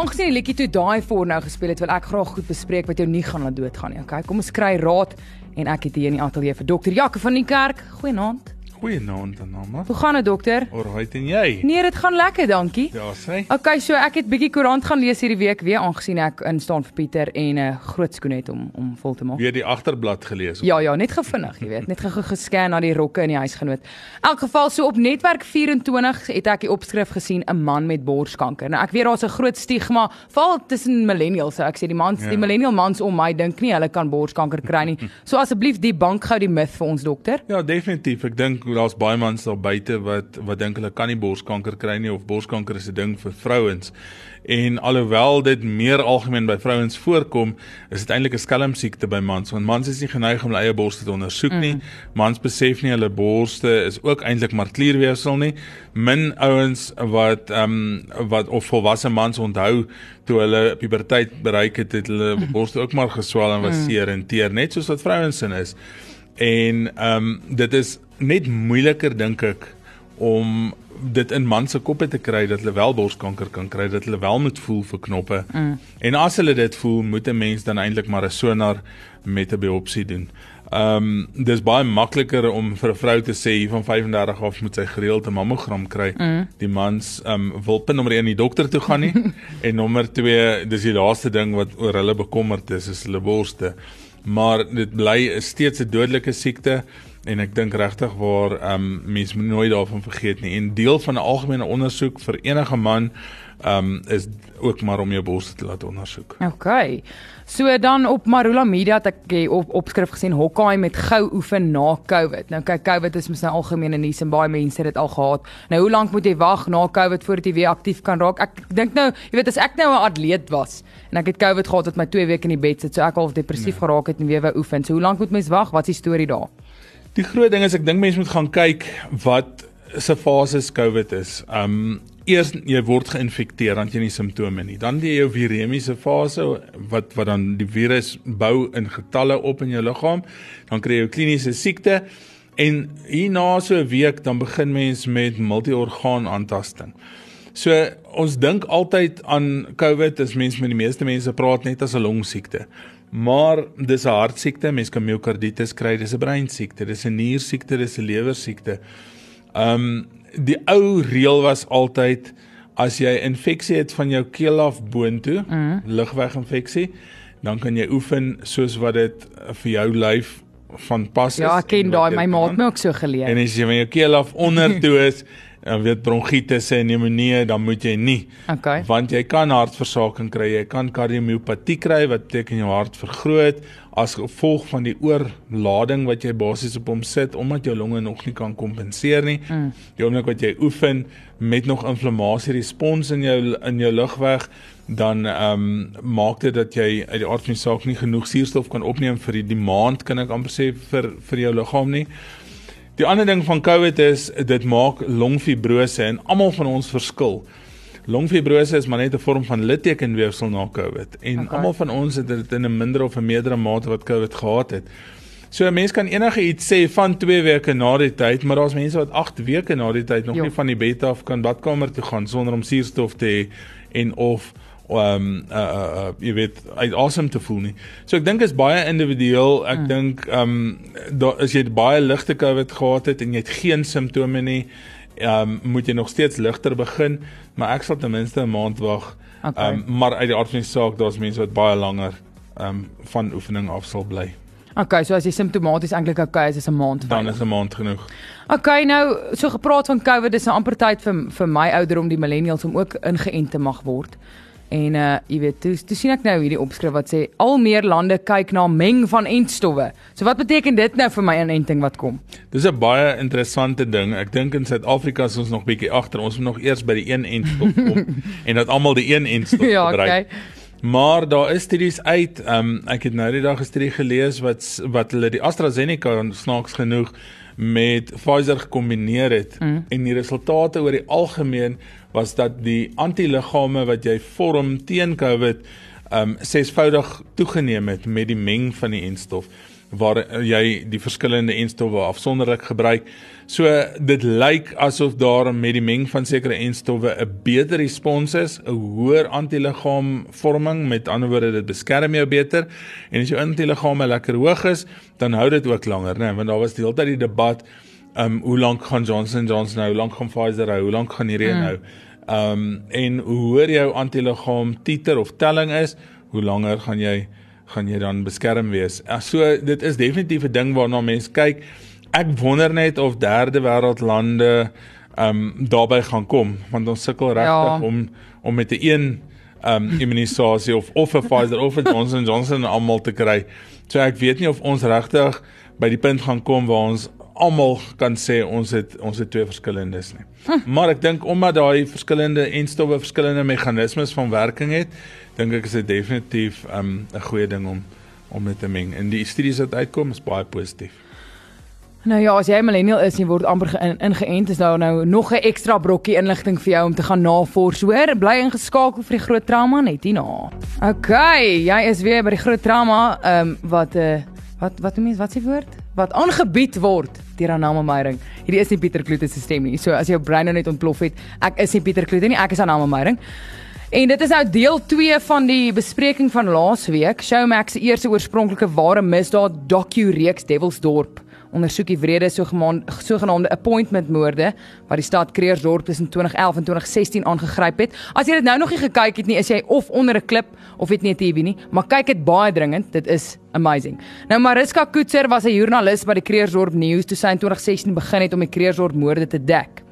Aangesien die liedjie toe daai voor nou gespeel het, wil ek graag goed bespreek wat jou nie gaan laat doodgaan nie. Okay, kom ons kry raad en ek het hier in die ateljee vir dokter Jaco van die kerk. Goeienaand. Goeienaand aan almal. Hoe gaan dit dokter? Alright en jy? Nee, dit gaan lekker, dankie. Ja, sê. Okay, so ek het bietjie koerant gaan lees hierdie week weer aangesien ek in staan vir Pieter en 'n uh, groot skoen het om om vol te maak. Weer die agterblad gelees. Ja, ja, net gevinnig, jy weet, net gou gescan na die rokke in die huisgenoot. Elk geval so op netwerk 24 het ek die opskrif gesien 'n man met borskanker. Nou ek weet daar's 'n groot stigma veral tussen millennials, so ek sê die mans, ja. die millennial mans om my dink nie hulle kan borskanker kry nie. So asseblief die bank gou die myth vir ons dokter. Ja, definitief. Ek dink daar's baie mans daar buite wat wat dink hulle kan nie borskanker kry nie of borskanker is 'n ding vir vrouens. En alhoewel dit meer algemeen by vrouens voorkom, is dit eintlik 'n skelmsiekte by mans want mans is nie geneig om hulle eie borste te ondersoek nie. Mm. Mans besef nie hulle borste is ook eintlik maar klierweefsel nie. Min ouens wat ehm um, wat of volwasse mans onthou toe hulle puberteit bereik het, het hulle mm. borste ook maar geswel en was mm. seer en teer net soos wat vrouens sin is. En ehm um, dit is net moeiliker dink ek om dit in man se koppe te kry dat hulle wel borskanker kan kry, dat hulle wel moet voel vir knoppe. Mm. En as hulle dit voel, moet 'n mens dan eintlik maar 'n sonar met 'n biopsie doen. Ehm um, dis baie makliker om vir 'n vrou te sê hier van 35 af moet sy gereeld 'n mammogram kry. Mm. Die mans ehm um, wil punt nommer 1 die dokter toe gaan nie en nommer 2 dis die laaste ding wat oor hulle bekommerd is is hulle borste. Maar dit bly steeds 'n dodelike siekte en ek dink regtig waar ehm um, mense moet nooit daarvan vergeet nie. En deel van 'n algemene ondersoek vir enige man ehm um, is ook maar om jou borste te laat ondersoek. OK. So dan op Marula Media het ek op opskrif gesien Hokkaai met gou oefen na COVID. Nou kyk COVID is mos nou algemeen in nuus en baie mense het dit al gehad. Nou hoe lank moet jy wag na COVID voordat jy weer aktief kan raak? Ek dink nou, jy weet as ek nou 'n atleet was en ek het COVID gehad het my 2 weke in die bed sit, so ek half depressief nee. geraak het en weer wou oefen. So hoe lank moet mens wag? Wat is die storie daar? Die groot ding is ek dink mense moet gaan kyk wat se fases COVID is. Um eers jy word geïnfekteer dan jy nie simptome nie. Dan die jou viremiese fase wat wat dan die virus bou in getalle op in jou liggaam. Dan kry jy jou kliniese siekte en hierna so 'n week dan begin mens met multiorgaan aantasting. So ons dink altyd aan COVID as mens met die meeste mense praat net as 'n longsiekte. Maar dis 'n hartsiekte, mens kan miokarditis kry, dis 'n breinsiekte, dis 'n niersiekte, dis 'n lewersiekte. Um die ou reël was altyd as jy infeksie het van jou keel af boontoe, mm. lugweginfeksie, dan kan jy oefen soos wat dit vir jou lyf van pas ja, is. Ja, ek ken daai, my maat het my ook so geleer. En as jy van jou keel af onder toe is, en weet bronchitis en pneumonie, dan moet jy nie. Okay. Want jy kan hartversaking kry, jy kan kardiomiopatie kry wat beteken jou hart vergroot as gevolg van die oorlading wat jy basies op hom sit omdat jou longe nog nie kan kompenseer nie. Mm. Die oomblik wat jy oefen met nog inflammasie respons in jou in jou lugweg dan ehm um, maak dit dat jy uit die aard van die saak nie genoeg suurstof kan opneem vir die, maand kan ek amper sê vir vir jou liggaam nie. Die ander ding van COVID is dit maak longfibrose en almal van ons verskil. Longfibrose is maar net 'n vorm van littekenweefsel na COVID en okay. almal van ons het dit in 'n minder of 'n meerdere mate wat COVID gehad het. So 'n mens kan enige iets sê van 2 weke na die tyd, maar daar's mense wat 8 weke na die tyd nog jo. nie van die bed af kan badkamer toe gaan sonder om suurstof te hê en of um uh, uh uh jy weet uit awesome te voel nie. So ek dink is baie individueel. Ek mm. dink um daar as jy baie ligte COVID gehad het en jy het geen simptome nie, um moet jy nog steeds ligter begin, maar ek sal ten minste 'n maand wag. Okay. Um maar uit die aard van die saak daar's mense wat baie langer um van oefening af sal bly. Okay, so as jy simptomaties eintlik okay is, is 'n maand dan is 'n maand genoeg. Okay, nou so gepraat van COVID, dis 'n amper tyd vir vir my ouderdom die millennials om ook ingeënt te mag word. En uh jy weet, toe, toe sien ek nou hierdie opskrif wat sê al meer lande kyk na meng van entstowwe. So wat beteken dit nou vir my inenting wat kom? Dis 'n baie interessante ding. Ek dink in Suid-Afrika is ons nog bietjie agter. Ons moet nog eers by die een entstof kom en dat almal die een entstof ja, gebruik. Okay. Maar daar is studies uit. Um ek het nou die dag 'n studie gelees wat wat hulle die AstraZeneca snaaks genoeg met Pfizer gekombineer het mm. en die resultate oor die algemeen was dat die antiliggame wat jy vorm teen COVID um sesvoudig toegeneem het met die meng van die enstof. Waar jy die verskillende enstowwe afsonderlik gebruik. So dit lyk asof daar met die meng van sekere enstowwe 'n beter respons is, 'n hoër antiliggaamvorming, met ander woorde dit beskerm jou beter en as jou antiliggaame lekker hoog is, dan hou dit ook langer, né? Want daar was die hele tyd die debat um hoe lank gaan Johnson Johnson nou, hoe lank gaan Pfizer hou, hoe lank gaan hierdie mm. nou? Um en hoe hoër jou antiliggaam titer of telling is, hoe langer gaan jy gaan jy dan beskerm wees. So dit is definitief 'n ding waarna mense kyk. Ek wonder net of derde wêreld lande um daarbey gaan kom want ons sukkel regtig ja. om om met 'n een um immunisasie of of 'n Pfizer of 'n Johnson Johnson almal te kry. So ek weet nie of ons regtig by die punt gaan kom waar ons almal kan sê ons het ons het twee verskillendes nie. Hm. Maar ek dink omdat daai verskillende enstowwe verskillende meganismes van werking het, dink ek is dit definitief 'n um, goeie ding om om dit te meng. En die studies wat uitkom is baie positief. Nou ja, as jy millennial is en word amper ingeënt, is daar nou nog 'n ekstra brokkie inligting vir jou om te gaan navors, hoor. Bly ingeskakel vir die groot trauma net hierna. OK, jy is weer by die groot trauma, ehm um, wat 'n uh, eh, wat wat noem jy wat s'ie woord? Wat aangebied word deur Anama Meyering. Hierdie is nie Pieter Kloete se stem nie. So as jou brein nou net ontplof het, ek is nie Pieter Kloete nie, ek is Anama Meyering. En dit is nou deel 2 van die bespreking van laasweek, Showmax se eerste oorspronklike ware misdaad docu-reeks Devilsdorp ondersoek die wrede sogenaamde appointment moorde wat die stad Kreersdorp tussen 2011 en 2016 aangegryp het. As jy dit nou nog nie gekyk het nie, is jy of onder 'n klip of het nie 'n TV nie, maar kyk dit baie dringend. Dit is amazing. Nou Mariska Koetser was 'n joernalis by die Kreersdorp News toe sy in 2016 begin het om die Kreersdorp moorde te dek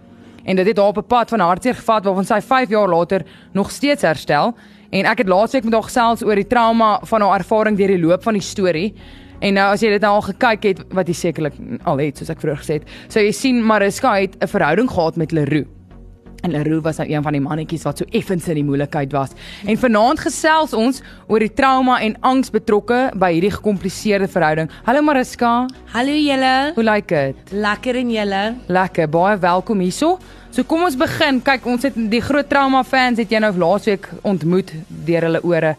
en dit het haar op 'n pad van hartseer gevat waarvan sy 5 jaar later nog steeds herstel en ek het laasweek met haar gesels oor die trauma van haar ervaring deur die loop van die storie en nou as jy dit nou al gekyk het wat jy sekerlik al het soos ek vroeër gesê het sou jy sien Mariska het 'n verhouding gehad met Leroux En Leroux was nou een van die mannetjies wat so effens in die moeilikheid was. En vanaand gesels ons oor die trauma en angs betrokke by hierdie gekompliseerde verhouding. Hallo Mariska. Hallo julle. Hoe lyk dit? Lekker en julle? Lekker. Baie welkom hierso. So kom ons begin. Kyk, ons het die groot trauma fans het jy nou laasweek ontmoet deur hulle ore.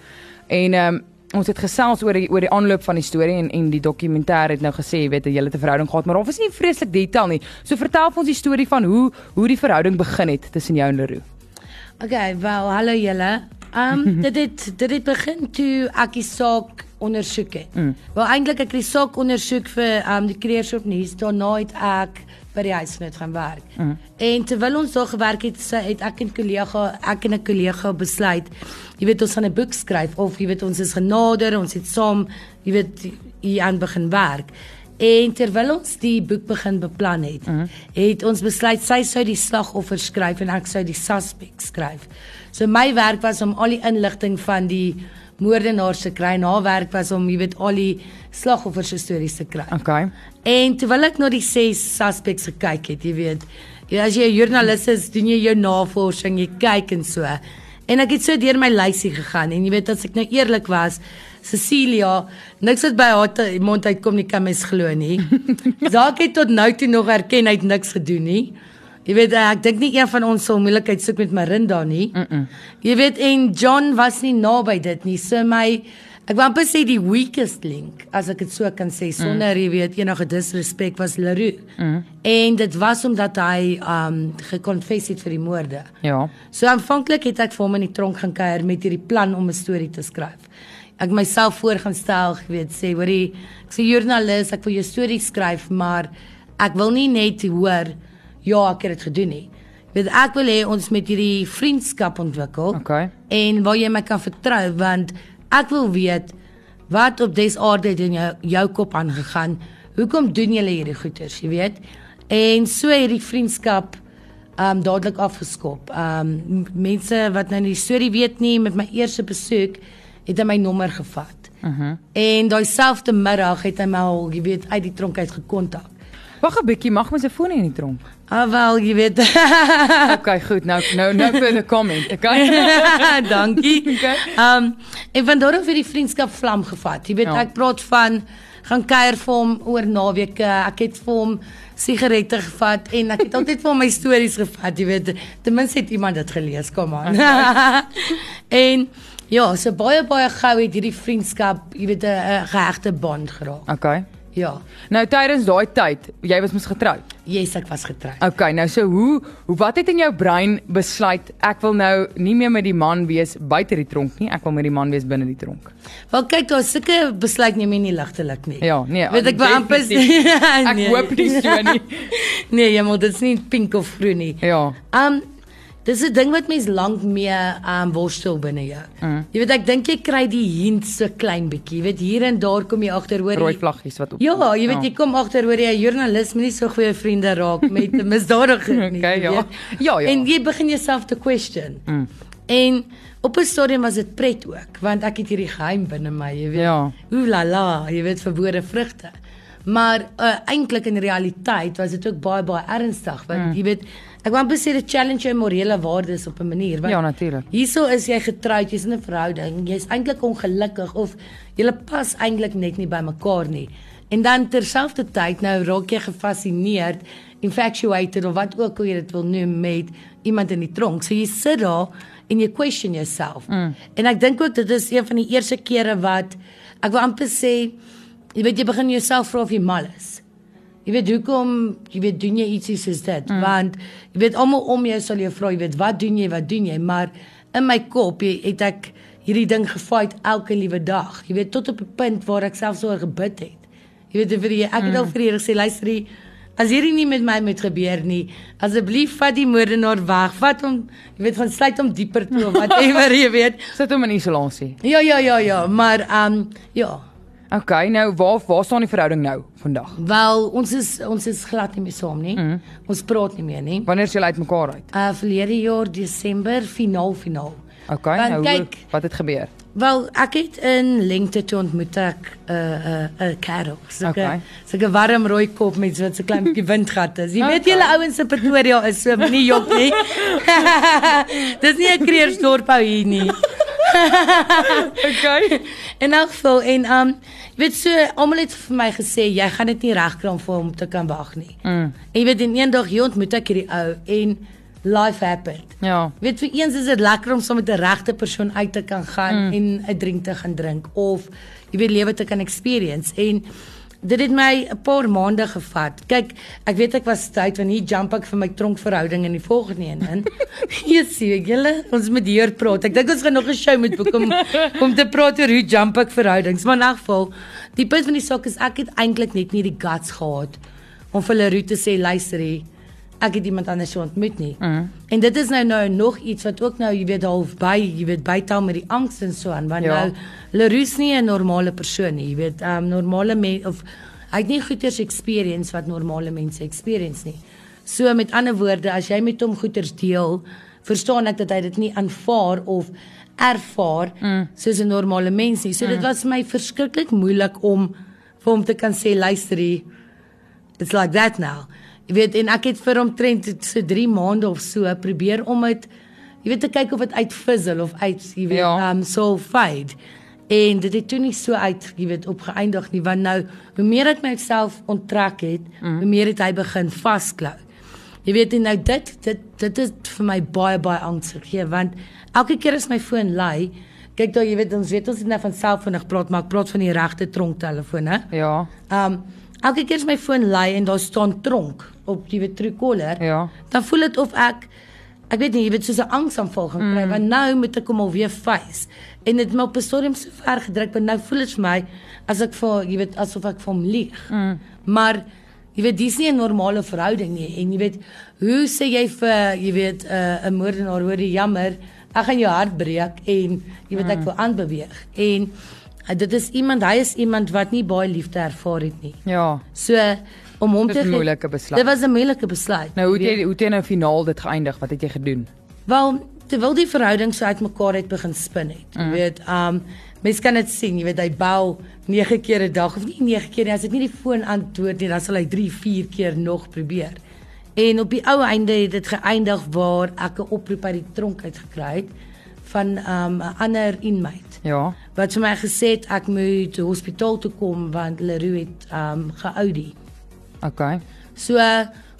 En ehm um, ons het gesels oor die oor die aanloop van die storie en en die dokumentêr het nou gesê weet jy het 'n verhouding gehad maar of is nie vreeslik detail nie. So vertel ons die storie van hoe hoe die verhouding begin het tussen jou en Leroux. Okay, wel hallo julle. Ehm um, dit het dit het begin toe ek die saak ondersoek het. Mm. Wel eintlik ek die saak ondersoek vir ehm um, die kreers op nuus daarna het ek by die huis net gaan werk. Mm. En terwyl ons daar gewerk het, het ek en kollega, ek en 'n kollega besluit, jy weet ons gaan 'n boek skryf of jy weet ons is genader, ons het saam, jy weet hier aan begin werk. En terwyl ons die boek begin beplan het, mm. het ons besluit sy sou die slagoffer skryf en ek sou die suspek skryf. So my werk was om al die inligting van die moordenaars te kry. Na werk was om, jy weet, al die slagoffers se stories te kry. Okay. En terwyl ek na die ses suspects gekyk het, jy weet, as jy 'n joernalis is, doen jy jou navorsing, jy kyk en so. En ek het so deur my lysie gegaan en jy weet as ek nou eerlik was, Cecilia, niks wat by haar mond uitkom nie kan mens glo nie. Zaak het tot nou toe nog erken hy het niks gedoen nie. Jy weet eh, ek dink nie een van ons sal moeilikheid soek met Marinda nie. Mm -mm. Jy weet en John was nie naby dit nie. So my ek wou amper sê die weakest link as ek dit so kan sê sonder mm. jy weet enige disrespek was Leroux. Mm. En dit was omdat hy um gekonfess het vir die moorde. Ja. So aanvanklik het ek vir hom in die tronk gaan kuier met hierdie plan om 'n storie te skryf. Ek myself voor gaan stel, jy weet, sê hoorie, ek sê joernalis, ek wil jou storie skryf, maar ek wil nie net hoor ja, ek het dit gedoen nie. Weet ek wil hê ons met hierdie vriendskap ontwikkel. Okay. En waar jy my kan vertrou want ek wil weet wat op des aarde in jou, jou kop aangegaan. Hoekom doen julle hierdie goeters, jy weet? En so hierdie vriendskap um dadelik afgeskop. Um mense wat nou die storie weet nie met my eerste besoek het hy my nommer gevat. Mhm. Uh -huh. En daai selfde middag het hy my al, jy weet, uit die tronk uit gekontak. Wag 'n bietjie, mag mens 'n foon in die tronk? Ah wel, jy weet. okay, goed. Nou nou nou vir 'n comment, okay? Dankie. Okay. Um en van daar af het die vriendskap vlam gevat. Jy weet ja. ek praat van gaan kuier vir hom oor naweke. Ek het vir hom sigarette gevat en ek het altyd vir hom my stories gevat, jy weet. Ten minste het iemand dit gelees, kom aan. en ja, so baie baie gou het hierdie vriendskap, jy weet 'n 'n gehegte band geraak. Okay. Ja. Nou tydens daai tyd, jy was mos getroud. Yes, ek was getroud. Okay, nou so hoe hoe wat het in jou brein besluit ek wil nou nie meer met die man wees buite die tronk nie, ek wil met die man wees binne die tronk. Wel kyk, daar sulke besluit neem jy nie ligtelik nie. Ja, nee. Weet ek wou amper definitief. Ek Nee. hoop nie so nie. Nee, jy moet dit is nie pink of groen nie. Ja. Um dis 'n ding wat mens lank mee um worstel binne jou. Mm. Jy weet ek dink jy kry die hint so klein bietjie. Jy weet hier en daar kom jy agter hoor Rooi vlaggies wat op. Ja, jy weet jy kom agter hoor jy 'n joernalis moet nie so goeie vriende raak met 'n misdadiger nie. Okay, ja. weet. Ja, ja. En jy begin jouself te question. Mm. En op 'n stadium was dit pret ook want ek het hierdie geheim binne my, jy weet. Ja. Ooh la la, jy weet verbode vrugte. Maar uh, eintlik in realiteit was dit ook baie baie ernstig want mm. jy weet ek wou amper sê dit challenge jou morele waardes op 'n manier want Ja, natuurlik. Hierso is jy getroud, jy's in 'n verhouding, jy's eintlik ongelukkig of jy pas eintlik net nie by mekaar nie. En dan terselfdertyd nou raak jy gefassineerd, infatuated of wat ook al jy dit wil noem met iemand in die tronk. So jy sit daar en jy question yourself. Mm. En ek dink ook dit is een van die eerste kere wat ek wil amper sê jy weet jy begin jouself vra of jy mal is. Jy weet hoekom, jy weet doen jy ietsie soos dit? Mm. Want jy weet almal om jou sal jou vra, jy weet wat doen jy, wat doen jy? Maar in my kop jy, het ek hierdie ding gefight elke liewe dag. Jy weet tot op 'n punt waar ek selfs oor gebid het. Jy weet vir die, ek het al vir die Here gesê, luister hier, as hierdie nie met my moet gebeur nie, asseblief vat die moordenaar weg. Vat hom, jy weet, gaan sluit hom dieper toe of whatever, jy weet. Sit hom in isolasie. Ja, ja, ja, ja, maar ehm um, ja. Okay, nou waar waar staan die verhouding nou vandag? Wel, ons is ons is glad nie meer saam nie. Mm. Ons praat nie meer nie. Wanneer is julle uitmekaar uit? Uh verlede jaar Desember finaal finaal. Okay, Want nou kyk- wat het gebeur? Wel, ek het in lengte toe ontmoet ek 'n 'n 'n kerel. So 'n Okay. so 'n warm rooi kop met so 'n klein bietjie windgat is. Jy weet Okay. julle ouens in Pretoria is so nie jok nie. Dis nie 'n kreersdorp hou hier nie. Okay. In elk geval en um jy weet so almal het vir my gesê jy gaan dit nie regkry om vir hom te kan wag nie. Mm. En jy weet en eendag hier ontmoet ek hierdie ou en life happened. Ja. Jy weet vir eens is dit lekker om saam met 'n regte persoon uit te kan gaan mm. en 'n drink te gaan drink of jy weet lewe te kan experience en dit het my 'n paar maande gevat. Kyk, ek weet ek was tyd want hier jump ek vir my tronkverhouding in die volgende een in. Jessie, julle, ons moet hier praat. Ek dink ons gaan nog 'n show moet boek om om te praat oor hoe jump ek verhoudings. Maar in elk geval, die punt van die saak is ek het eintlik net nie die guts gehad om vir Leroux te sê luister hier ek het iemand anders ontmoet nie. Mm. En dit is nou nou nog iets wat ook nou jy weet half by, jy weet bytel met die angs en so aan want Ja. nou Leroux nie 'n normale persoon nie, jy weet, um normale mense of hy het nie goeters experience wat normale mense experience nie. So met ander woorde, as jy met hom goeters deel, verstaan ek dat hy dit nie aanvaar of ervaar mm. soos 'n normale mens nie. So mm. dit was vir my verskriklik moeilik om vir hom te kan sê luister hier it's like that now. Jy weet en ek het vir omtrent so 3 maande of so probeer om dit jy weet te kyk of dit uitfizzle of uit jy weet Ja. ja. um so fade. En dit het toe nie so uit jy weet opgeëindig nie want nou hoe meer ek myself onttrek het, mm. hoe meer het hy begin vasklou. Jy weet en nou dit dit dit is vir my baie baie angs gegee want elke keer as my foon lui kyk daar jy weet ons weet ons het nou van selfoon gepraat maar ek praat van die regte tronktelefoon hè. Ja. Um elke keer as my foon lui en daar staan tronk op die weet Truecaller, Ja. dan voel dit of ek ek weet nie, jy weet soos 'n angsaanval gaan kry mm. want nou moet ek hom alweer face. En dit my op 'n stadium so ver gedruk want nou voel dit vir my as ek vir jy weet asof ek vir hom lieg. Mm. Maar jy weet dis nie 'n normale verhouding nie en jy weet hoe sê jy vir jy weet 'n uh, moordenaar hoor jy jammer ek gaan jou hart breek en jy weet ek wil aanbeweeg en uh, dit is iemand hy is iemand wat nie baie liefde ervaar het nie. Ja. So om hom Dis te 'n ge- moeilike besluit. Dit was 'n moeilike besluit. Nou hoe het jy hoe het jy nou finaal dit geëindig? Wat het jy gedoen? Wel, terwyl die verhouding so uitmekaar het begin spin het. Jy mm. weet, um mense kan dit sien, jy weet hy bel 9 keer 'n dag of nie 9 keer nie, as dit nie die foon antwoord nie, dan sal hy 3, 4 keer nog probeer. En op die ou einde het dit geëindig waar ek 'n oproep uit die tronk uit gekry het van um 'n ander inmate Ja. wat vir my gesê het ek moet hospitaal toe kom want Leroux het um geoudie. Okay. So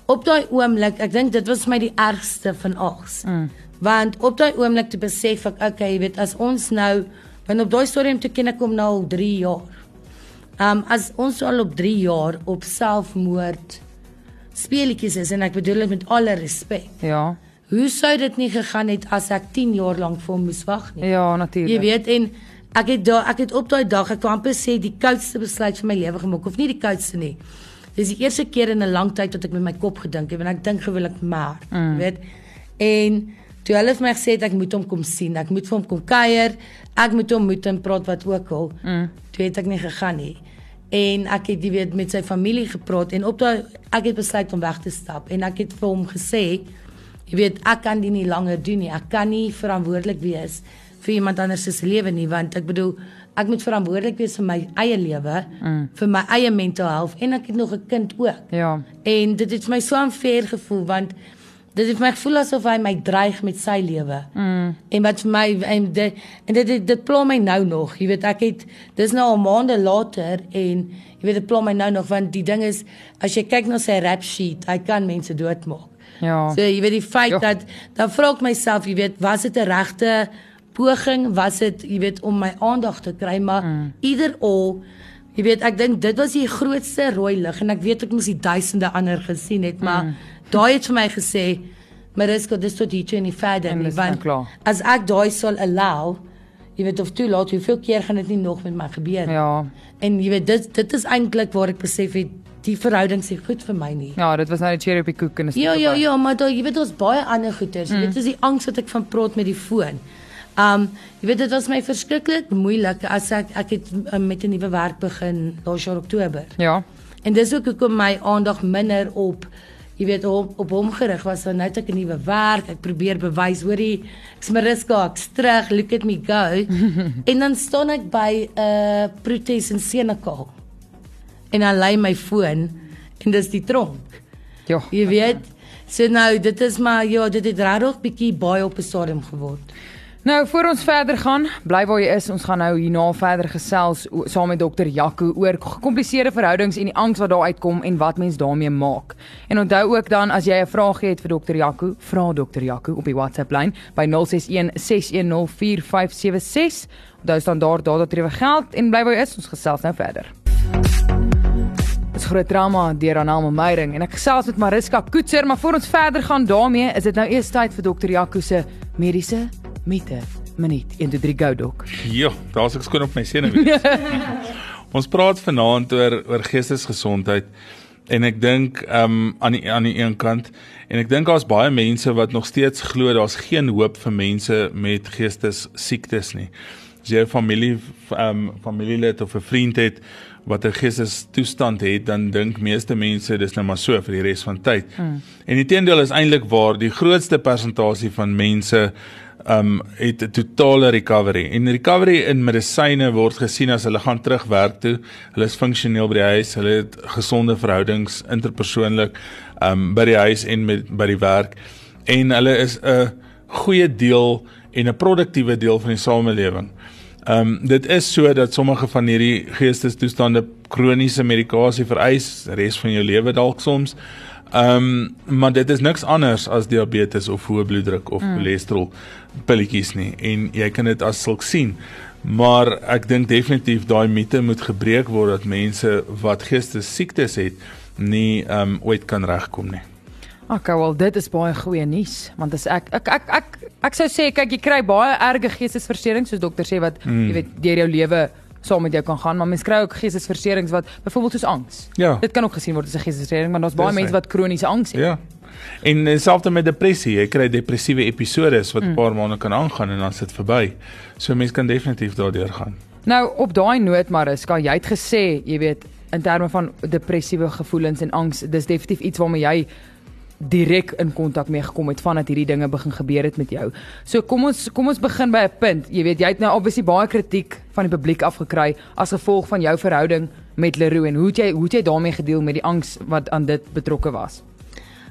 op daai oomblik, ek dink dit was my die ergste van alles. Mm. Want op daai oomblik te besef ek, okay, jy weet as ons nou want op daai stadium toe ken ek hom nou al 3 jaar. Um as ons al op 3 jaar op selfmoord speletjies is en ek bedoel dit met alle respek. Ja. Hoe sou dit nie gegaan het as ek 10 jaar lank vir hom moes wag nie? Ja, natuurlik. Jy weet en ek het daar ek het op daai dag ek kan amper sê die koudste besluit van my lewe gemaak of nie die koudste nie. Dis die eerste keer in 'n lang tyd wat ek met my kop gedink het en ek dink gewoonlik maar, mm. weet. En toe hulle vir my gesê het ek moet hom kom sien, ek moet vir hom kom kuier, ek moet hom moet en praat wat ook al. Mm. Toe het ek nie gegaan nie. En ek het jy weet met sy familie gepraat en op daai ek het besluit om weg te stap en ek het vir hom gesê jy weet ek kan dit nie langer doen nie. Ek kan nie verantwoordelik wees vir iemand anders se lewe nie want ek bedoel ek moet verantwoordelik wees vir my eie lewe, mm. vir my eie mental health en ek het nog 'n kind ook. Ja. En dit het vir my so onfair gevoel want dit het my gevoel asof hy my dreig met sy lewe. Mm. En wat vir my en dit en dit dit, dit pla my nou nog. Jy weet ek het dis nou al maande later en jy weet dit pla my nou nog want die ding is as jy kyk na sy rap sheet, hy kan mense doodmaak. Ja. So jy weet die feit Jo. dat dan vra ek myself, jy weet, was dit 'n regte poging? Was dit, jy weet, om my aandag te kry, maar mm. either or Jy weet, ek dink dit was die grootste rooi lig en ek weet ek moes die duisende ander gesien het, maar mm. daai het vir my gesê, Mariska, dis tot hier toe en nie verder En nie, nou want klaar. as ek daai sal allow, jy weet of toelaat, hoeveel keer gaan dit nie nog met my gebeur nie. Ja. En jy weet, dit dit is eintlik waar ek besef het die verhouding is nie goed vir my nie. Ja, dit was nou die cherry op die koek en is Ja ja ja, maar daar jy weet ons baie ander goeters. Jy weet dis die angs wat ek van praat met die foon. Um jy weet dit was my verskriklik moeilik as ek ek het um, met 'n nuwe werk begin laas jaar Oktober. Ja. En dis ook hoekom my aandag minder op jy weet op, op hom gerig was want nou het ek 'n nuwe werk. Ek probeer bewys, hoorie, ek's Mariska, ek's terug, look at me go. en dan staan ek by 'n uh, protes in Senekal. En dan lei my foon en dis die tronk. Ja. Jy weet, so nou dit is maar ja, dit het regtig bietjie baie op 'n stadium geword. Nou voor ons verder gaan, bly waar jy is. Ons gaan nou hierna verder gesels saam met dokter Jaco oor gekompliseerde verhoudings en die angs wat daar uitkom en wat mens daarmee maak. En onthou ook dan as jy 'n vraag het vir dokter Jaco, vra dokter Jaco op die WhatsApp lyn by 061 610 4576. Onthou standaard data tree geld en bly waar jy is. Ons gesels nou verder. Dis groot drama deur Anelma Meyring en ek gesels met Mariska Koetser, maar voor ons verder gaan daarmee, is dit nou eers tyd vir dokter Jaco se mediese mite minuut 1 2 3 go dok. Ja, daar's ek skoon op my senuwees. Ons praat vanaand oor oor geestesgesondheid en ek dink ehm um, aan die aan die een kant en ek dink daar's baie mense wat nog steeds glo daar's geen hoop vir mense met geestesiektes nie. As jy 'n familie ehm um, familielid of 'n vriend het wat 'n geestestoestand het, dan dink meeste mense dis nou maar so vir die res van tyd. Hmm. En die teendeel is eintlik waar die grootste persentasie van mense um het 'n totale recovery. En recovery in medisyne word gesien as hulle gaan terug werk toe. Hulle is funksioneel by die huis, hulle het gesonde verhoudings interpersoonlik um by die huis en met by die werk en hulle is 'n goeie deel en 'n produktiewe deel van die samelewing. Um dit is so dat sommige van hierdie geestestoestande kroniese medikasie vereis res van jou lewe dalk soms. Um maar dit is niks anders as diabetes of hoë bloeddruk of mm. cholesterol pilletjies nie en jy kan dit as sulk sien. Maar ek dink definitief daai mite moet gebreek word dat mense wat geestesiektes het nie um ooit kan regkom nie. Okay, wel dit is baie goeie nuus want as ek ek ek ek, ek sou sê kyk jy kry baie erge geestesversteurings soos dokter sê wat mm. jy weet deur jou lewe saam met jou kan gaan, maar mens kry ook geestesversteurings wat byvoorbeeld soos angs. Ja. Dit kan ook gesien word as 'n geestesversteuring, maar daar's baie mense wat kroniese angs het. Ja. En dieselfde met depressie, jy kry depressiewe episodes wat 'n mm. paar maande kan aangaan en dan sit verby. So mense kan definitief daardeur gaan. Nou op daai noot Mariska, jy het gesê, jy weet, in terme van depressiewe gevoelens en angs, dis definitief iets waarmee jy direk in kontak mee gekom het vandat hierdie dinge begin gebeur het met jou. So kom ons kom ons begin by 'n punt. Jy weet, jy het nou obviously baie kritiek van die publiek afgekry as gevolg van jou verhouding met Leroux en hoe het jy hoe het jy daarmee gedeel met die angs wat aan dit betrokke was?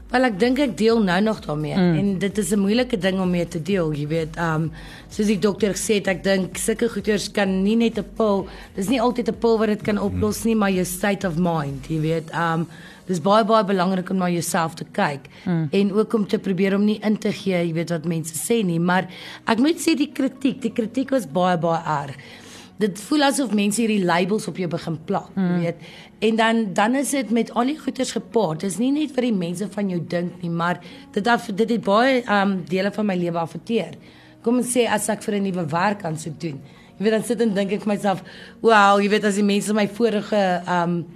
Wel ek dink ek deel nou nog daarmee mm. en dit is 'n moeilike ding om mee te deel, jy weet. Um soos die dokter gesê het, ek dink sulke goeters kan nie net 'n pil, dis nie altyd 'n pil wat dit kan oplos nie, maar jou state of mind, jy weet. Um dis baie baie belangrik om na jouself te kyk mm. en ook om te probeer om nie in te gee, jy weet wat mense sê nie, maar ek moet sê die kritiek, die kritiek was baie baie erg dit voel asof mense hierdie labels op jou begin plak, mm. weet. En dan dan is dit met al die goeders gepaard. Dit is nie net vir die mense van jou dink nie, maar dit af, dit het baie um dele van my lewe afekteer. Kom ons sê as ek vir 'n nuwe werk aan sou doen. Jy weet dan sit en dink ek vir myself, "Wow, jy weet as die mense my vorige um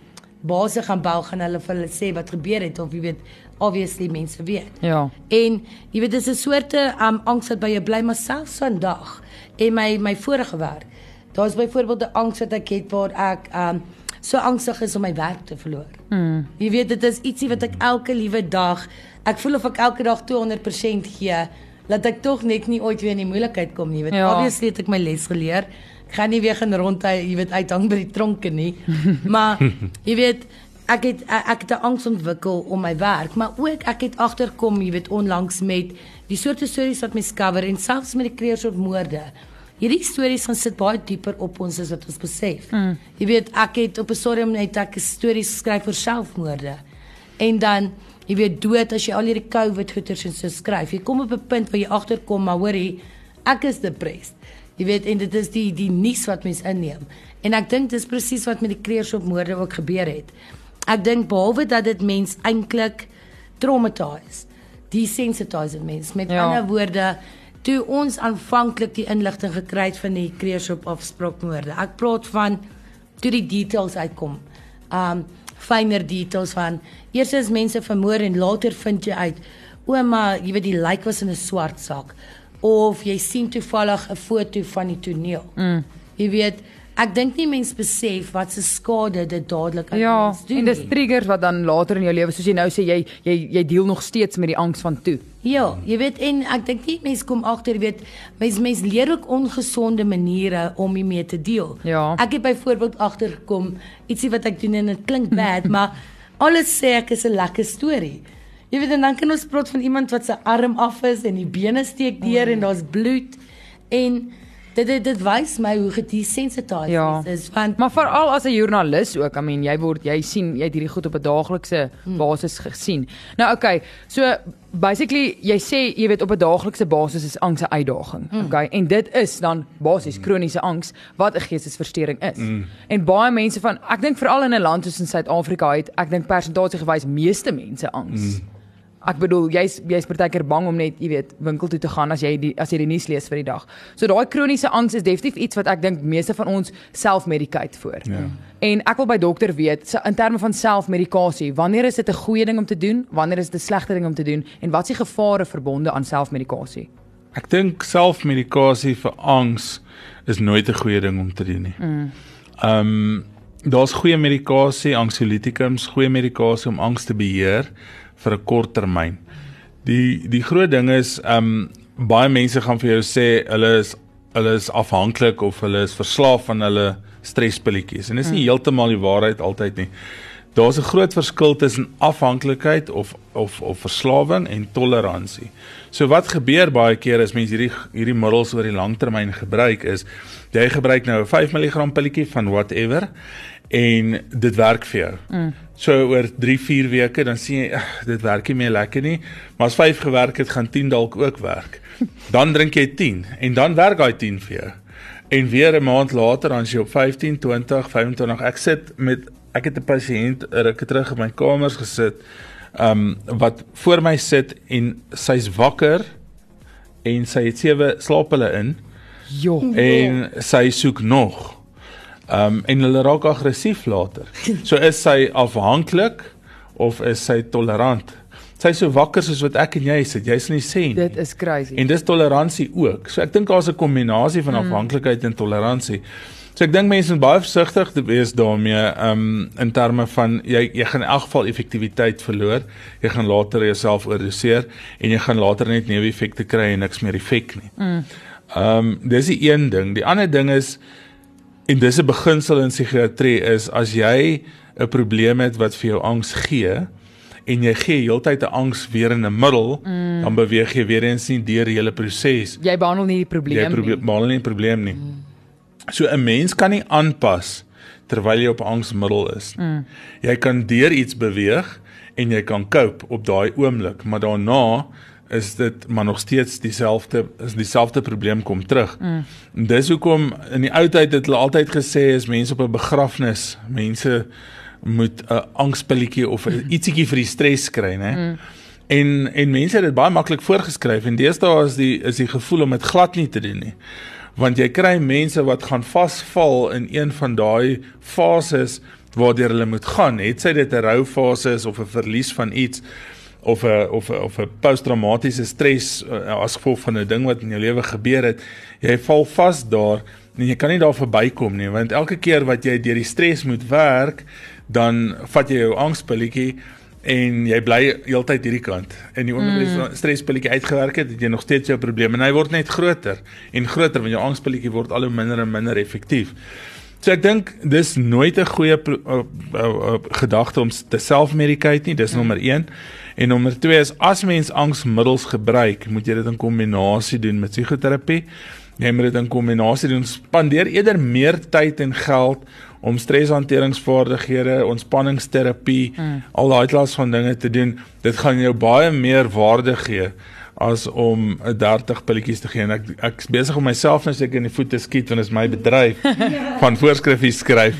base gaan bou gaan hulle vir hulle sê wat gebeur het of jy weet obviously mense weet. Ja. En jy weet dis 'n soorte um angs wat by jou bly maar selfs vandag en my my vorige werk Daar's byvoorbeeld 'n angs wat ek het waar ek um so angstig is om my werk te verloor. Mm. Jy weet dit is ietsie wat ek elke liewe dag, ek voel of ek elke dag 200% gee, dat ek tog net nie ooit weer in die moeilikheid kom nie. Weet, ja. obviously het ek my les geleer. Ek gaan nie weer gaan rond hy, jy weet, uithang by die tronke nie. maar jy weet ek het ek het 'n angs ontwikkel om my werk, maar ook ek het agterkom, jy weet, onlangs met die soorte stories wat my skouer en selfs met die kreersop moorde hierdie stories gaan sit baie dieper op ons as wat ons besef. Mm. Jy weet, ek het op 'n stadium net ek stories geskryf vir selfmoorde. En dan jy weet dood as jy al hierdie COVID goeters en so skryf. Jy kom op 'n punt waar jy agterkom maar hoorie, ek is depressed. Jy weet en dit is die die nuus wat mens inneem. En ek dink dis presies wat met die kreersopmoorde ook gebeur het. Ek dink behalwe dat dit mens eintlik traumatiseer, desensitiseer mens. Met ja. ander woorde, toe ons aanvanklik die inligting gekry het van die Kreersop afspraakmoorde. Ek praat van toe die details uitkom. Um fynere details van eers is mense vermoor en later vind jy uit ouma, jy weet die lijk was in 'n swart sak of jy sien toevallig 'n foto van die toneel. Mm. Jy weet Ek dink nie mense besef wat se skade dit dadelik aan ja, mens doen. Ja, en dis triggers wat dan later in jou lewe soos jy nou sê jy jy jy deel nog steeds met die angs van toe. Ja, jy weet en ek dink nie mense kom agter weet mense mense leer ook ongesonde maniere om mee te deel. Ja. Ek het byvoorbeeld agtergekom ietsie wat ek doen en dit klink bad, maar alles sê ek is 'n lekker storie. Jy weet en dan kan ons praat van iemand wat se arm af is en die bene steek deur oh. en daar's bloed en dit dit, dit wys my hoe gedesensitiseerd ja. is want maar veral as 'n joernalis ook I mean jy word jy sien jy het hierdie goed op 'n daaglikse hmm. basis gesien nou okay so basically jy sê jy weet op 'n daaglikse basis is angs 'n uitdaging hmm. okay en dit is dan basies kroniese angs wat 'n geestesversteuring is hmm. en baie mense van ek dink veral in 'n land soos in Suid-Afrika het ek dink persentasie gewys meeste mense angs hmm. Ek bedoel jy's jy's partykeer bang om net, jy weet, winkel toe te gaan as jy die as jy die nuus lees vir die dag. So daai kroniese angs is definitief iets wat ek dink meeste van ons self-medicate voor. Ja. En ek wil by dokter weet in terme van self-medikasie, wanneer is dit 'n goeie ding om te doen? Wanneer is dit 'n slegte ding om te doen? En wat is die gevare verbonde aan self-medikasie? Ek dink self-medikasie vir angs is nooit 'n goeie ding om te doen nie. Mm. Ehm um, daar's goeie medikasie, anxiolytikums, goeie medikasie om angs te beheer vir 'n kort termyn. Die die groot ding is um, baie mense gaan vir jou sê hulle is hulle is afhanklik of hulle is verslaaf van hulle stresspilletjies en dit is nie hmm. heeltemal die waarheid altyd nie. Daar's 'n groot verskil tussen afhanklikheid of of of verslawing en toleransie. So wat gebeur baie keer as mense hierdie hierdie middels oor die langtermyn gebruik is jy gebruik nou 'n 5 mg pilletjie van whatever en dit werk vir jou. Mm. So oor 3, 4 weke dan sien jy dit werk nie meer lekker nie, maar as 5 gewerk het, gaan 10 dalk ook werk. Dan drink jy 10 en dan werk daai 10 vir jou. En weer 'n maand later dan jy op 15, 20, 25. Ek sit met ek het 'n pasiënt ruk terug in my kamers gesit. Um wat voor my sit en sy's wakker en sy het sewe slaappille in. Jo. En sy soek nog. Ehm um, en hulle raak aggressief later. So is sy afhanklik of is sy tolerant? Sy is so wakker soos wat ek en jy sit. Jy sal nie sê nie. Dit is crazy. En dis toleransie ook. So ek dink daar's 'n kombinasie van mm. afhanklikheid en toleransie. So ek dink mense moet baie versigtig wees daarmee ehm um, in terme van jy jy gaan in elk geval effektiwiteit verloor. Jy gaan later jouself oordoseer en jy gaan later net neeweffekte kry en niks meer effek nie. Mm. Ehm mm. um, dis die een ding. Die ander ding is En dis 'n beginsel in psigiatrie is as jy 'n probleem het wat vir jou angs gee en jy gee heeltyd 'n angs weer in 'n middel, mm. dan beweeg jy weer eens nie deur die hele proses. Jy behandel nie die probleem jy probeer nie. behandel nie die probleem nie. Mm. So 'n mens kan nie aanpas terwyl jy op angsmiddel is. Mm. Jy kan deur iets beweeg en jy kan cope op daai oomblik, maar daarna is dit maar nog steeds dieselfde is dieselfde probleem kom terug. Mm. Dis hoekom in die ou tyd het hulle altyd gesê is mense op 'n begrafnis, mense moet 'n angspilletjie of ietsiekie vir die stres kry, né? Mm. En en mense het dit baie maklik voorgeskryf en deesdae is die is die gevoel om dit glad nie te doen nie. Want jy kry mense wat gaan vasval in een van daai fases waardeur hulle moet gaan. Het sy dit 'n roufase is of 'n verlies van iets of 'n of of 'n posttraumatiese stres uh, as gevolg van 'n ding wat in jou lewe gebeur het, jy val vas daar en jy kan nie daar verbykom nie want elke keer wat jy deur die stres moet werk, dan vat jy jou angspilletjie en jy bly heeltyd hierdie kant. En die oomblik mm. as stresspilletjie uitgewerk het, het jy nog steeds jou probleem en hy word net groter en groter want jou angspilletjie word al hoe minder en minder effektief. So ek dink dis nooit 'n goeie uh, uh, uh, gedagte om te self-medicate nie, dis mm. nommer 1. En nommer 2 is as mens angsmiddels gebruik, moet jy dit in kombinasie doen met psigoterapie. Jy moet dit in kombinasie doen. Spandeer eerder meer tyd en geld om streshanteringsvaardighede, ontspanningsterapie, mm. al daai klas van dinge te doen. Dit gaan jou baie meer waarde gee as om 'n 30 pilletjies te gee en ek ek's besig om myself nou seker in die voet te skiet want dit is my bedryf van voorskrifies skryf.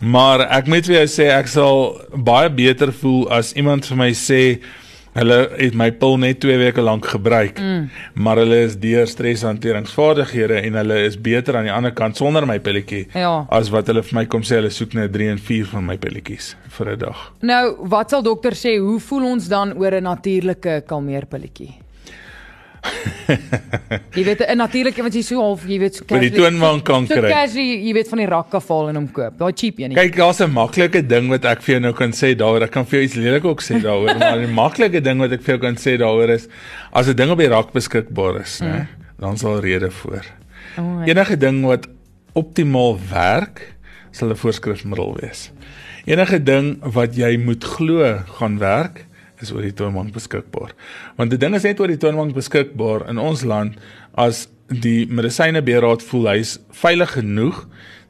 Maar ek moet vir jou sê ek sal baie beter voel as iemand vir my sê hulle het my pil net 2 weke lank gebruik. Mm. Maar hulle is deur streshanteringsvaardighede en hulle is beter aan die ander kant sonder my pilletjie Ja. as wat hulle vir my kom sê hulle soek net 3 en 4 van my pilletjies vir 'n dag. Nou, wat sal dokter sê, hoe voel ons dan oor 'n natuurlike kalmeerpilletjie? jy weet 'n natuurlike wat jy so half, jy weet so Vir die casually- toonbank kan So kry. casually, jy weet van die rak af val en hom koop. Daai cheap een. Kyk, daar's 'n maklike ding wat ek vir jou nou kan sê daaroor. Ek kan vir jou iets lelik ook sê daaroor, maar die maklike ding wat ek vir jou kan sê daaroor is as 'n ding op die rak beskikbaar is, né, Mm. dan sal rede voor. Oh, Enige ding wat optimaal werk, sal 'n voorskrifmiddel wees. Enige ding wat jy moet glo gaan werk, is oor die toonbank beskikbaar. Want die ding is net oor die toonbank beskikbaar in ons land as die medisynebeheerraad voel hy's veilig genoeg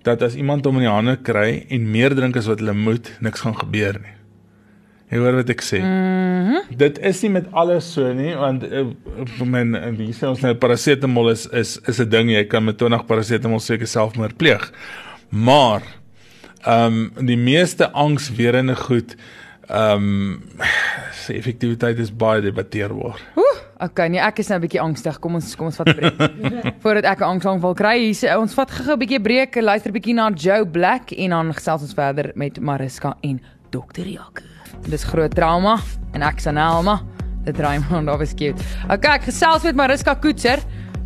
dat as iemand hom in die hande kry en meer drink as wat hulle moet, niks gaan gebeur nie. Jy hoor wat ek sê. Mm -hmm. Dit is nie met alles so nie, want uh, vir my en wie sê ons nou parasetamol is is is 'n ding jy kan met 20 parasetamol seker selfmoord pleeg. Maar ehm um, die meeste angswerende goed ehm um, se effektiwiteit is baie debatteerbaar. Oeh, okay, nee, ek is nou 'n bietjie angstig. Kom ons kom ons vat 'n breek. Voordat ek 'n angsaanval kry, hier sê ons vat gou-gou 'n bietjie breek, luister 'n bietjie na Joe Black en dan gesels ons verder met Mariska en Dr. Jaco. Dis groot trauma en ek Sanelma. Dit draai maar daar was cute. Okay, ek gesels met Mariska Koetser.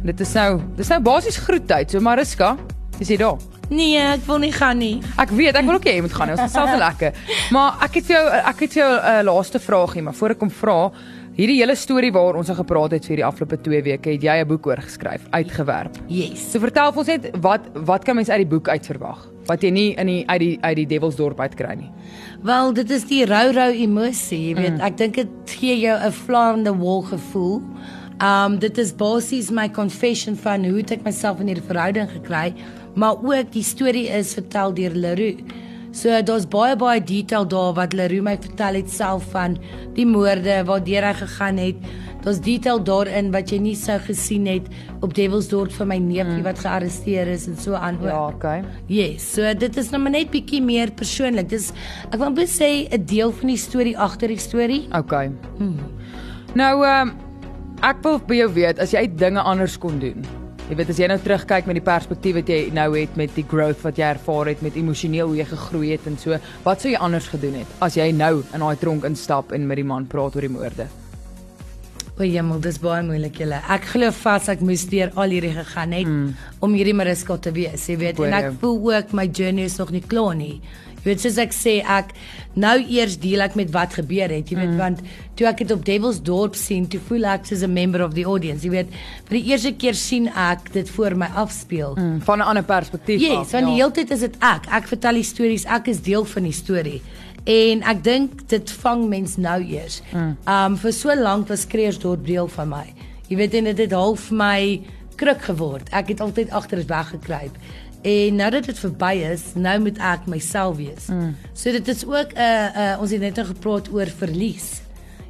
Dit is nou, dis nou basies groettyd. So Mariska, is jy daar? Nee, ek wil nie gaan nie. Ek weet, ek wil ook jy moet gaan. Ons gesels so lekker. Maar ek het vir jou ek het vir jou 'n uh, laaste vraagie, maar voor ek kom vra, hierdie hele storie waaroor ons al gepraat het vir die afgelope 2 weke, het jy 'n boek oor geskryf, uitgewerp. Yes. So vertel ons net wat wat kan mens uit die boek uitverwag? Wat jy nie in die uit die uit die Devilsdorp uitkry nie. Wel, dit is die rou rou emosie, jy weet. Mm. Ek dink dit gee jou 'n fly on the wall gevoel. Um dit is basies my confession van hoe het ek myself in hierdie verhouding gekry, maar ook die storie is vertel deur Leroux. So daar's baie baie detail daar wat Leroux my vertel het self van die moorde waardeur hy gegaan het. Daar's detail daarin wat jy nie sou gesien het op Devilsdorp vir my neefie mm. wat gearresteer is en so aan. ook. Ja, okay. Yes, so dit is nou maar net bietjie meer persoonlik. Dis ek wil net sê 'n deel van die storie agter die storie. Okay. Hmm. Nou ehm um, ek wil by jou weet as jy dinge anders kon doen. Jy weet as jy nou terugkyk met die perspektief wat jy nou het met die growth wat jy ervaar het met emosioneel hoe jy gegroei het en so, wat sou jy anders gedoen het as jy nou in daai tronk instap en met die man praat oor die moorde? O, jemmel, dis baie moeilik julle. Ek glo vas ek moes deur al hierdie gegaan het mm. om hierdie Mariska te wees, jy weet. Hoor En ek voel ook my journey is nog nie klaar nie. Weet soos ek sê, ek nou eers deel ek met wat gebeur het, jy weet, mm. want toe ek dit op Devil's Dorp sien, toe voel ek soos 'n member of the audience, jy weet. Vir die eerste keer sien ek dit voor my afspeel. Hmm, van 'n ander perspektief Yes, af. want die hele tyd is dit ek. Ek vertel die stories, ek is deel van die storie. En ek dink dit vang mens nou eers. Mm. Um vir so lank was Kreersdorp deel van my. Jy weet en dit het half my kruk geword. Ek het altyd agter dit weggekruip. En nou dat dit verby is, nou moet ek myself wees. Mm. So dit is ook 'n uh, uh, ons het net nou gepraat oor verlies.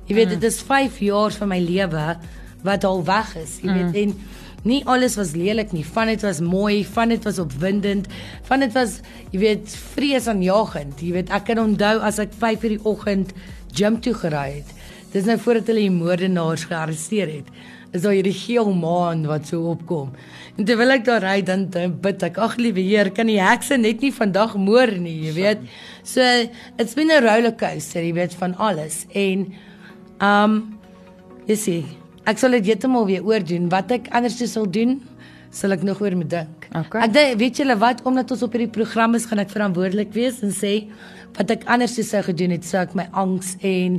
Jy weet mm. dit is 5 jaar van my lewe wat al weg is. Jy weet mm. en nie alles was lelik nie. Van dit was mooi, van dit was opwindend, van dit was jy weet vreesaanjagend. Jy weet ek kan onthou as ek 5 uur die oggend gym toe gery het. Dis nou voordat hulle die moordenaars gearresteer het is daar hierdie geel maan wat so opkom. En terwyl ek daar ry dan, dan bid ek, ag liewe Heer, kan die hekse net nie vandag moor nie, jy weet. So it's been a roller coaster, jy weet van alles. En um jy sien, ek sal dit heeltemal weer oordoen. Wat ek anders sou doen, sal ek nog oor moet dink. Okay. Ek dink weet julle wat omdat ons op hierdie program is, gaan ek verantwoordelik wees en sê wat ek anders sou gedoen het, sou ek my angs en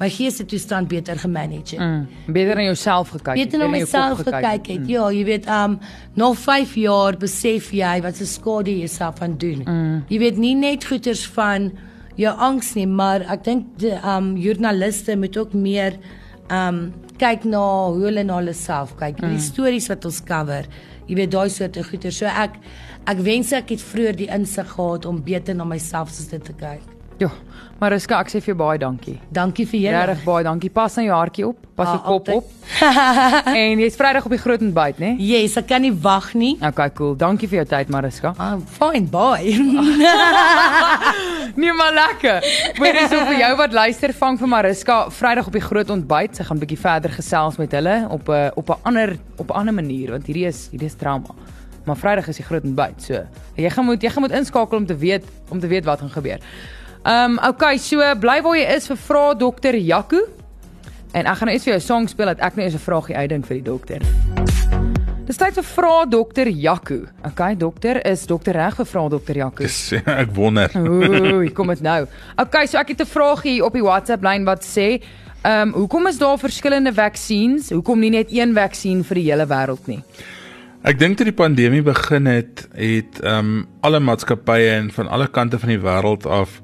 my geestesstoestand beter gemanage het. Mm, beter na jouself gekyk het. Beter na myself gekyk het. Mm. Ja, jy weet, um nog 5 jaar besef jy wat se skade jy self aan doen. Mm. Jy weet nie net goeters van jou angs nie, maar ek dink um joernaliste moet ook meer um kyk na hoe hulle na hulle self kyk. Mm. Die stories wat ons cover. Jy weet daai soort goeters. So ek ek wens ek het vroeër die insig gehad om beter na myself soos dit te kyk. Ja. Mariska, ek sê vir jou baie dankie. Dankie vir julle. Regtig baie dankie. Pas nou jou hartjie op, pas jou ah, kop op. en jy's Vrydag op die groot ontbyt, né? Nee? Yes, ek kan nie wag nie. Okay, cool. Dankie vir jou tyd, Mariska. Ah, fine, bye. nee, maar lekker. Weer is vir jou wat luister vang vir Mariska Vrydag op die groot ontbyt. Sy gaan 'n bietjie verder gesels met hulle op 'n op 'n ander op 'n ander manier want hierdie is hierdie is drama. Maar Vrydag is die groot ontbyt. So, jy gaan moet jy gaan moet inskakel om te weet om te weet wat gaan gebeur. Ehm um, okay, so bly waar jy is vir vra dokter Jaco. En ek gaan nou eers vir jou 'n song speel dat ek net 'n vraagie uitdink vir die dokter. Dis tyd vir vra dokter Jaco. Okay, dokter, is dokter reg vir vra dokter Jaco? Dis ek wonder. Ooh, kom dit nou. Okay, so ek het 'n vraagie op die WhatsApp lyn wat sê, ehm, um, hoekom is daar verskillende vaksines? Hoekom nie net een vaksin vir die hele wêreld nie? Ek dink toe die pandemie begin het, het ehm um, alle maatskappye en van alle kante van die wêreld af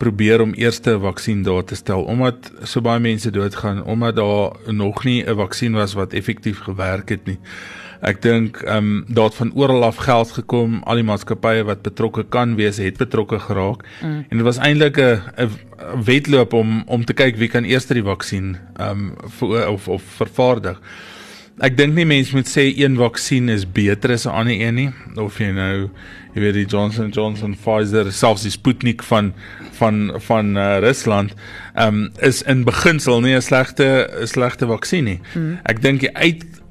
probeer om eerste 'n vaksin daar te stel omdat so baie mense doodgaan omdat daar nog nie 'n vaksin was wat effektief gewerk het nie. Ek dink ehm um, daar het van oral af geld gekom, al die maatskappye wat betrokke kan wees, het betrokke geraak. Mm. En dit was eintlik 'n 'n wedloop om om te kyk wie kan eers die vaksin ehm um, of of vervaardig. Ek dink nie mense moet sê een vaksin is beter as 'n ander een nie of jy nou jy weet die Johnson Johnson Pfizer selfs die Sputnik van van van uh, Rusland ehm um, is in beginsel nie 'n slegte 'n slegte vaksin nie. Hmm. Ek dink die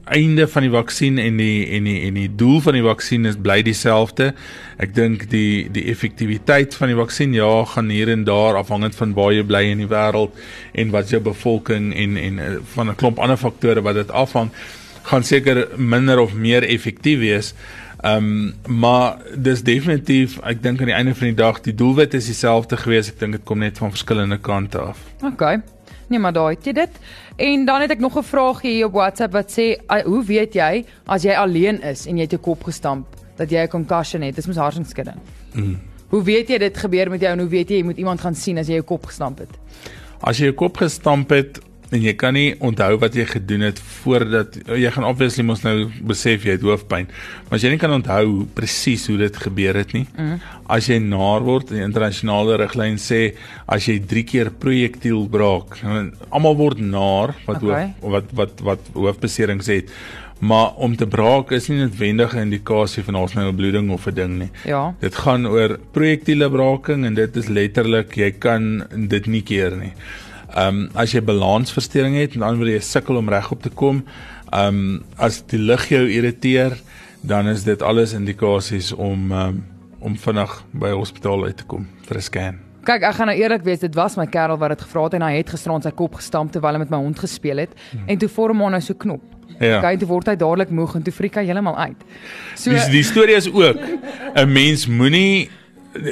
uiteinde van die vaksin en die en die en die doel van die vaksin is bly dieselfde. Ek dink die die effektiwiteit van die vaksin ja gaan hier en daar afhangend van waar jy bly in die wêreld en wat jou bevolking en en uh, van 'n klomp ander faktore wat dit afhang gaan seker minder of meer effektief wees. Ehm um, maar dis definitief ek dink aan die einde van die dag die doelwit is dieselfde gewees. Ek dink dit kom net van verskillende kante af. OK. Nee maar daai het jy dit. En dan het ek nog 'n vraagie hier op WhatsApp wat sê hoe weet jy as jy alleen is en jy het jou kop gestamp dat jy 'n concussion het? Dis mos hartsinskudding. Mm. Hoe weet jy dit gebeur met jou en hoe weet jy jy moet iemand gaan sien as jy jou kop gestamp het? As jy jou kop gestamp het en jy kan nie onthou wat jy gedoen het voordat jy gaan obviously mos nou besef jy het hoofpyn maar as jy nie kan onthou presies hoe dit gebeur het nie mm. as jy naar word die internasionale riglyn sê as jy 3 keer projektiel braak almal word naar wat okay. hoof, wat wat wat hoofbeserings het maar om te braak is nie noodwendig 'n indikasie van ons nou 'n bloeding of 'n ding nie. Ja. Dit gaan oor projektiele braaking en dit is letterlik jy kan dit nie keer nie. Ehm um, as jy balansversteuring het, dan wil jy sukkel om regop te kom. Ehm um, as die lig jou irriteer, dan is dit alles indikasies om um, om vinnig by hospitaal uit te kom vir 'n scan. Kyk, ek gaan nou eerlik wees, dit was my kerel wat dit gevra het en hy het gisterand sy kop gestamp terwyl hy met my hond gespeel het hmm. en toe vorm hom nou so knop. Ja. Kyk, toe word hy dadelik moeg en toe frik hy heeltemal uit. So die, die storie is ook 'n mens moenie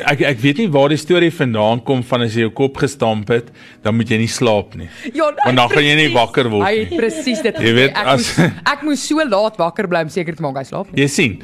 ek ek weet nie waar die storie vandaan kom van as jy jou kop gestamp het, dan moet jy nie slaap nie. Ja, nee, want dan gaan jy nie wakker word nie. Hy presies dit. Jy weet ek as moes, ek moes so laat wakker bly om seker te maak hy slaap nie. Jy sien.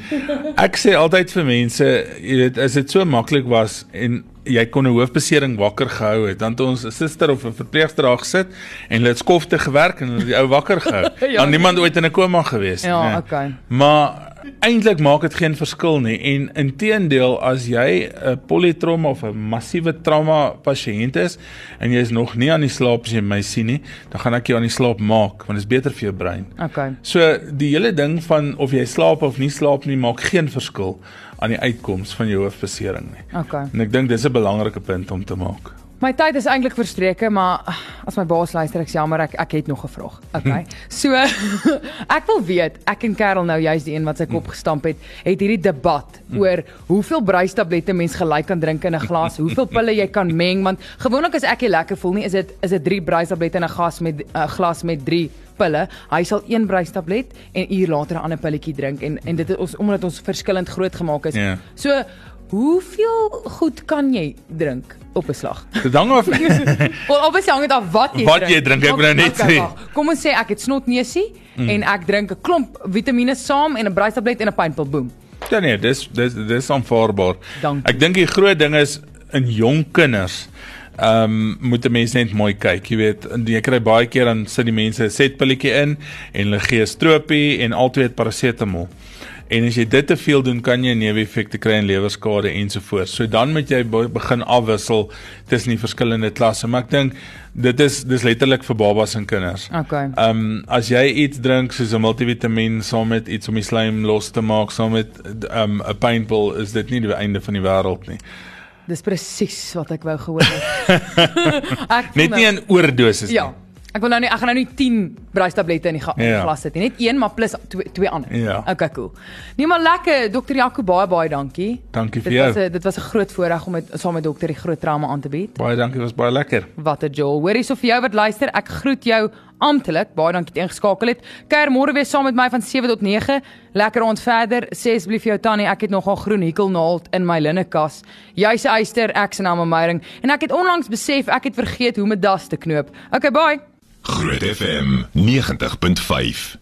Ek sê altyd vir mense, jy weet, as dit so maklik was en jy kon 'n hoofbesering wakker gehou het, dan het ons 'n suster of 'n verpleegster daar gesit en hulle het skofte gewerk en hulle die ou wakker gehou. Ja. Dan niemand ooit in 'n koma gewees Ja, nee. okay. Maar eintlik maak dit geen verskil nie en inteendeel as jy 'n polytrauma of 'n massiewe trauma pasiënt is en jy is nog nie aan die slaap as jy my sien nie, dan gaan ek jou aan die slaap maak want dit is beter vir jou brein. Okay. So die hele ding van of jy slaap of nie slaap nie maak geen verskil aan die uitkoms van jou hoofbesering nie. Okay. En ek dink dis 'n belangrike punt om te maak. My tyd is eintlik verstreke, maar as my baas luister, ek's jammer, ek ek het nog 'n vraag. Okay. So ek wil weet, ek en Karel nou juist die een wat sy kop gestamp het, het hierdie debat oor hoeveel bruistablette mens gelyk kan drink in 'n glas, hoeveel pille jy kan meng, want gewoonlik as ek nie lekker voel nie, is dit is dit 3 bruistablette in 'n gas met 'n uh, glas met 3 pille. Hy sal een bruistablet en uur later 'n ander pilletjie drink en en dit is ons omdat ons verskillend groot gemaak is. Ja. So Hoeveel goed kan jy drink op 'n slag? Dit hang af Wel obviously hang dit af wat jy Wat drink. jy drink, ek wil nou net sê. wag. Kom ons sê ek het snotneusie mm. en ek drink 'n klomp vitamiene saam en 'n bruistablet en 'n pynpil boom. Ja nee, dis dis dis aanvaarbaar. Dankie. Ek dink die groot ding is in jong kinders. Ehm um, moet 'n mens net mooi kyk, jy weet, jy kry baie keer dan sit die mense 'n setpilletjie in en hulle gee stroopie en altyd parasetamol. En as jy dit te veel doen, kan jy neeweffekte kry en lewerskade ensovoorts. So dan moet jy be- begin afwissel tussen die verskillende klasse. Maar ek dink dit is dis letterlik vir babas en kinders. Okay. Ehm um, as jy iets drink soos 'n multivitamiin saam met iets om die slaim los te maak, saam met ehm um, 'n pynpil, is dit nie die einde van die wêreld nie. Dis presies wat ek wou gehoor het. ek Net nie nou- in oordosis Ja. Ek wil nou nie ek gaan nou nie 10 bruistablette in die ga- in die Ja. glas sit nie. Net een maar plus twee twee ander. Ja. Okay, cool. Nee maar lekker, dokter Jaco baie baie dankie. Dankie vir Dit was jou. 'n dit was 'n groot voorreg om met saam met dokter die groot trauma aan te bied. Baie dankie, was baie lekker. Wat 'n jol. Hoorie so vir jou wat luister, ek groet jou amptelik. Baie dankie dat jy ingeskakel het. Kuier môre weer saam met my van 7 tot 9. Lekker rond verder. Sê asseblief jou tannie, ek het nogal groen hekelnaald in my linnekas. Jy's 'n eyster, ek se naam is Meyering en ek het onlangs besef ek het vergeet hoe om 'n das te knoop. Okay, bye. Groot FM 90.5